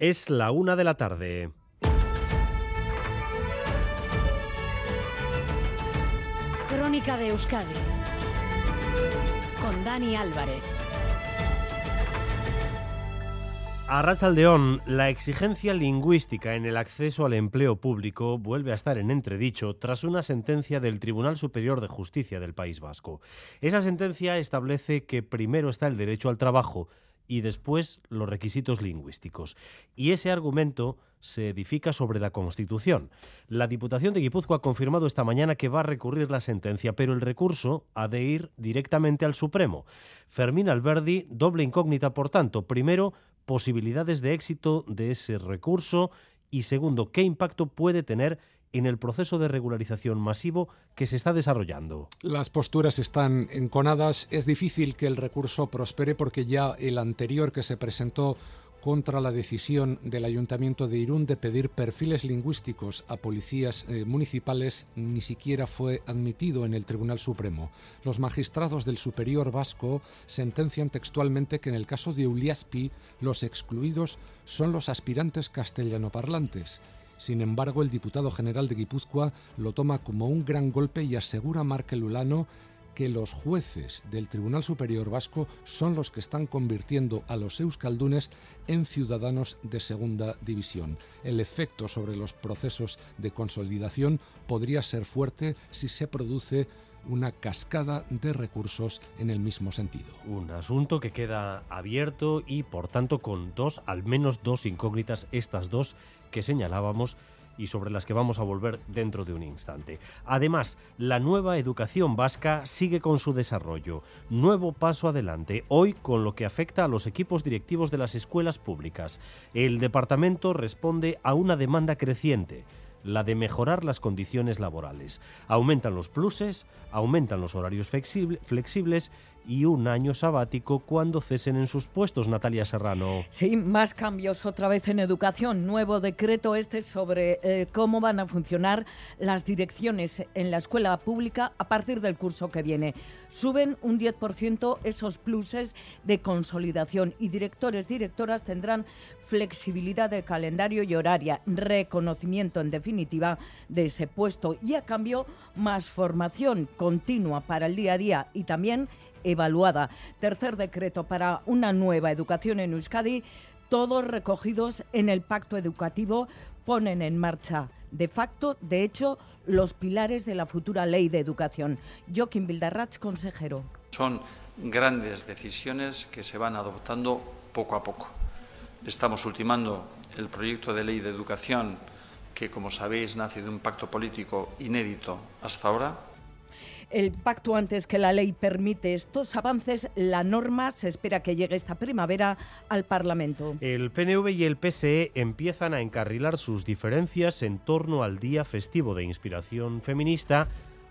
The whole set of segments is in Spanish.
Es la una de la tarde. Crónica de Euskadi con Dani Álvarez. A Rachaldeón, la exigencia lingüística en el acceso al empleo público vuelve a estar en entredicho tras una sentencia del Tribunal Superior de Justicia del País Vasco. Esa sentencia establece que primero está el derecho al trabajo y después los requisitos lingüísticos. Y ese argumento se edifica sobre la Constitución. La Diputación de Guipúzcoa ha confirmado esta mañana que va a recurrir la sentencia, pero el recurso ha de ir directamente al Supremo. Fermín Alberdi, doble incógnita, por tanto. Primero, posibilidades de éxito de ese recurso y segundo, qué impacto puede tener en el proceso de regularización masivo que se está desarrollando. Las posturas están enconadas. Es difícil que el recurso prospere porque ya el anterior que se presentó contra la decisión del Ayuntamiento de Irún de pedir perfiles lingüísticos a policías eh, municipales ni siquiera fue admitido en el Tribunal Supremo. Los magistrados del Superior Vasco sentencian textualmente que en el caso de Uliaspi los excluidos son los aspirantes castellanoparlantes sin embargo, el diputado general de Guipúzcoa lo toma como un gran golpe y asegura a Markel Ulano que los jueces del Tribunal Superior Vasco son los que están convirtiendo a los euskaldunes en ciudadanos de segunda división. El efecto sobre los procesos de consolidación podría ser fuerte si se produce una cascada de recursos en el mismo sentido. Un asunto que queda abierto y por tanto con dos, al menos dos incógnitas, estas dos que señalábamos y sobre las que vamos a volver dentro de un instante. Además, la nueva educación vasca sigue con su desarrollo. Nuevo paso adelante, hoy con lo que afecta a los equipos directivos de las escuelas públicas. El departamento responde a una demanda creciente la de mejorar las condiciones laborales. Aumentan los pluses, aumentan los horarios flexibles y un año sabático cuando cesen en sus puestos, Natalia Serrano. Sí, más cambios otra vez en educación. Nuevo decreto este sobre eh, cómo van a funcionar las direcciones en la escuela pública a partir del curso que viene. Suben un 10% esos pluses de consolidación y directores, directoras tendrán flexibilidad de calendario y horaria, reconocimiento en definitiva de ese puesto y a cambio más formación continua para el día a día y también evaluada. Tercer decreto para una nueva educación en Euskadi, todos recogidos en el pacto educativo, ponen en marcha de facto, de hecho, los pilares de la futura ley de educación. Joaquín Bildarratz, consejero. Son grandes decisiones que se van adoptando poco a poco. Estamos ultimando el proyecto de ley de educación que, como sabéis, nace de un pacto político inédito hasta ahora el pacto antes que la ley permite estos avances, la norma se espera que llegue esta primavera al Parlamento. El PNV y el PSE empiezan a encarrilar sus diferencias en torno al día festivo de inspiración feminista,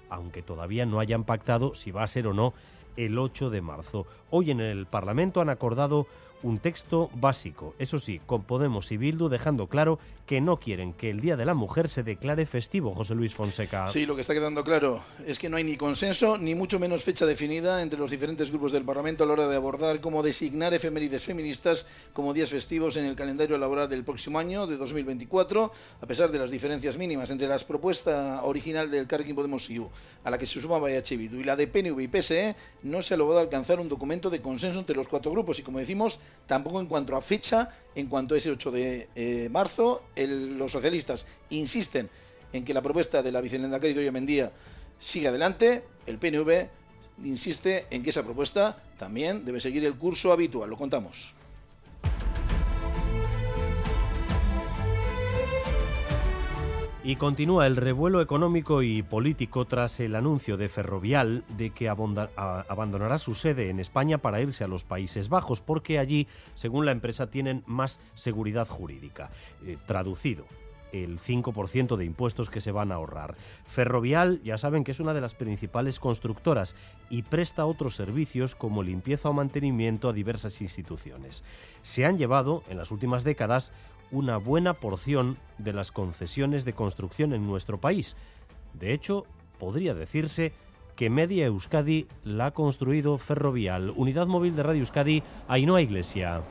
aunque todavía no hayan pactado si va a ser o no el 8 de marzo. Hoy en el Parlamento han acordado un texto básico, eso sí, con Podemos y Bildu dejando claro que no quieren que el Día de la Mujer se declare festivo, José Luis Fonseca. Sí, lo que está quedando claro es que no hay ni consenso, ni mucho menos fecha definida entre los diferentes grupos del Parlamento a la hora de abordar cómo designar efemérides feministas como días festivos en el calendario laboral del próximo año, de 2024, a pesar de las diferencias mínimas entre la propuesta original del Carrequín Podemos IU, a la que se sumaba Bildu, y la de PNV y PSE, no se ha logrado alcanzar un documento de consenso entre los cuatro grupos, y como decimos, tampoco en cuanto a fecha, en cuanto a ese 8 de eh, marzo, los socialistas insisten en que la propuesta de la vicepresidenta Doña Mendía sigue adelante, el PNV insiste en que esa propuesta también debe seguir el curso habitual, lo contamos. Y continúa el revuelo económico y político tras el anuncio de Ferrovial de que abandonará su sede en España para irse a los Países Bajos, porque allí, según la empresa, tienen más seguridad jurídica. Eh, traducido, el 5% de impuestos que se van a ahorrar. Ferrovial, ya saben que es una de las principales constructoras y presta otros servicios como limpieza o mantenimiento a diversas instituciones. Se han llevado, en las últimas décadas, una buena porción de las concesiones de construcción en nuestro país. De hecho, podría decirse que Media Euskadi la ha construido Ferrovial. Unidad móvil de Radio Euskadi, Ainhoa Iglesia.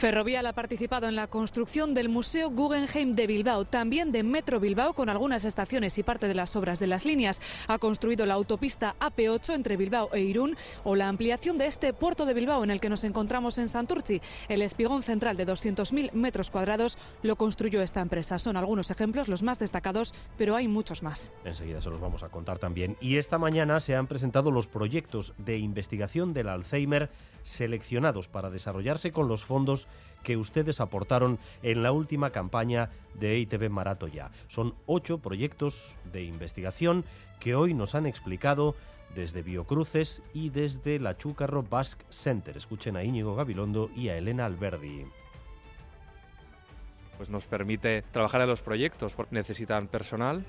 Ferrovial ha participado en la construcción del Museo Guggenheim de Bilbao, también de Metro Bilbao, con algunas estaciones y parte de las obras de las líneas. Ha construido la autopista AP8 entre Bilbao e Irún o la ampliación de este puerto de Bilbao en el que nos encontramos en Santurci. El espigón central de 200.000 metros cuadrados lo construyó esta empresa. Son algunos ejemplos, los más destacados, pero hay muchos más. Enseguida se los vamos a contar también. Y esta mañana se han presentado los proyectos de investigación del Alzheimer seleccionados para desarrollarse con los fondos que ustedes aportaron en la última campaña de EITB Maratoya. Son ocho proyectos de investigación que hoy nos han explicado desde Biocruces y desde la Chúcarro Basque Center. Escuchen a Íñigo Gabilondo y a Elena Alberdi pues nos permite trabajar en los proyectos, porque necesitan personal,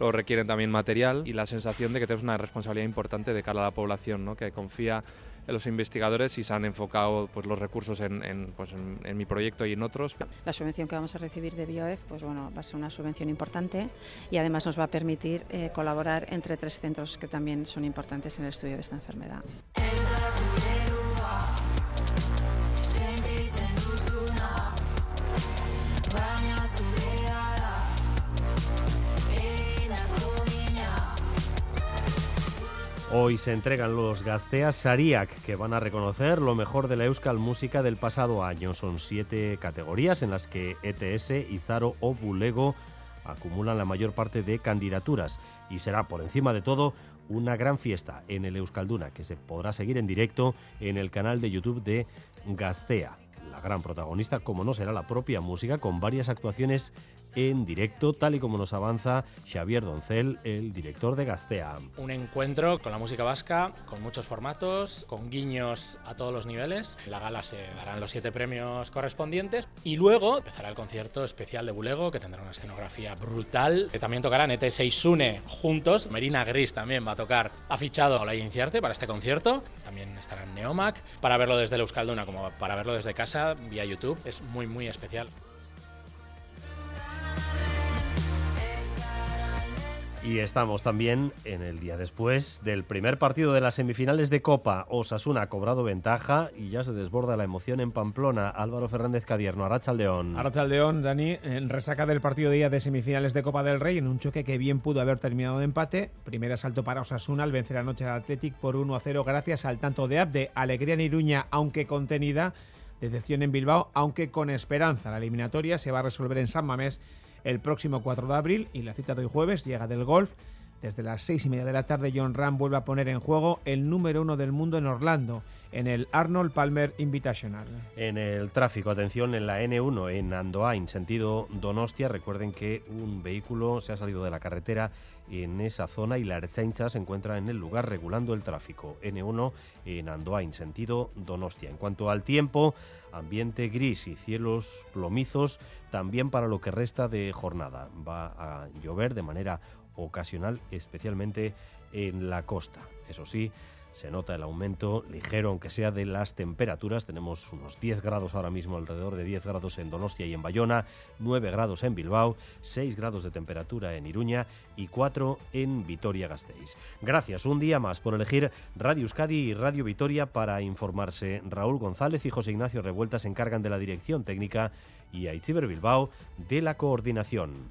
lo requieren también material y la sensación de que tenemos una responsabilidad importante de cara a la población, ¿no? que confía los investigadores y se han enfocado pues, los recursos en, pues, en, mi proyecto y en otros. La subvención que vamos a recibir de BioF pues, bueno, va a ser una subvención importante y además nos va a permitir eh, colaborar entre tres centros que también son importantes en el estudio de esta enfermedad. Hoy se entregan los Gasteas Sariak, que van a reconocer lo mejor de la Euskal Música del pasado año. Son siete categorías en las que ETS, Izaro o Bulego acumulan la mayor parte de candidaturas. Y será, por encima de todo, una gran fiesta en el Euskalduna, que se podrá seguir en directo en el canal de YouTube de Gastea. La gran protagonista, como no será la propia música, con varias actuaciones en directo, tal y como nos avanza Xavier Doncel, el director de Gastea. Un encuentro con la música vasca, con muchos formatos, con guiños a todos los niveles. En la gala se darán los siete premios correspondientes y luego empezará el concierto especial de Bulego, que tendrá una escenografía brutal. Que también tocarán ET6 e Sune juntos. Merina Gris también va a tocar. Ha fichado a la Inciarte para este concierto. También estará en Neomac. Para verlo desde el Euskalduna como para verlo desde casa vía YouTube. Es muy, muy especial. Y estamos también en el día después del primer partido de las semifinales de Copa. Osasuna ha cobrado ventaja y ya se desborda la emoción en Pamplona. Álvaro Fernández Cadierno, Arrachaldeón. Arrachaldeón, Dani, en resaca del partido de día de semifinales de Copa del Rey, en un choque que bien pudo haber terminado de empate. Primer asalto para Osasuna al vencer anoche al Athletic por 1 a 0 gracias al tanto de Abde. Alegría en Iruña, aunque contenida. Decepción en Bilbao, aunque con esperanza. La eliminatoria se va a resolver en San Mamés el próximo 4 de abril y la cita de hoy jueves llega del golf. Desde las seis y media de la tarde, John Ram vuelve a poner en juego el número uno del mundo en Orlando, en el Arnold Palmer Invitational. En el tráfico, atención, en la N1, en Andoain, sentido Donostia, recuerden que un vehículo se ha salido de la carretera en esa zona y la Ertzaintza se encuentra en el lugar regulando el tráfico. N1 en Andoain, sentido Donostia. En cuanto al tiempo, ambiente gris y cielos plomizos también para lo que resta de jornada. Va a llover de manera ocasional, especialmente en la costa. Eso sí, se nota el aumento ligero, aunque sea de las temperaturas. Tenemos unos 10 grados ahora mismo, alrededor de 10 grados en Donostia y en Bayona, 9 grados en Bilbao, 6 grados de temperatura en Iruña y 4 en Vitoria-Gasteiz. Gracias un día más por elegir Radio Euskadi y Radio Vitoria para informarse. Raúl González y José Ignacio Revuelta se encargan de la dirección técnica y Aitziber Bilbao de la coordinación.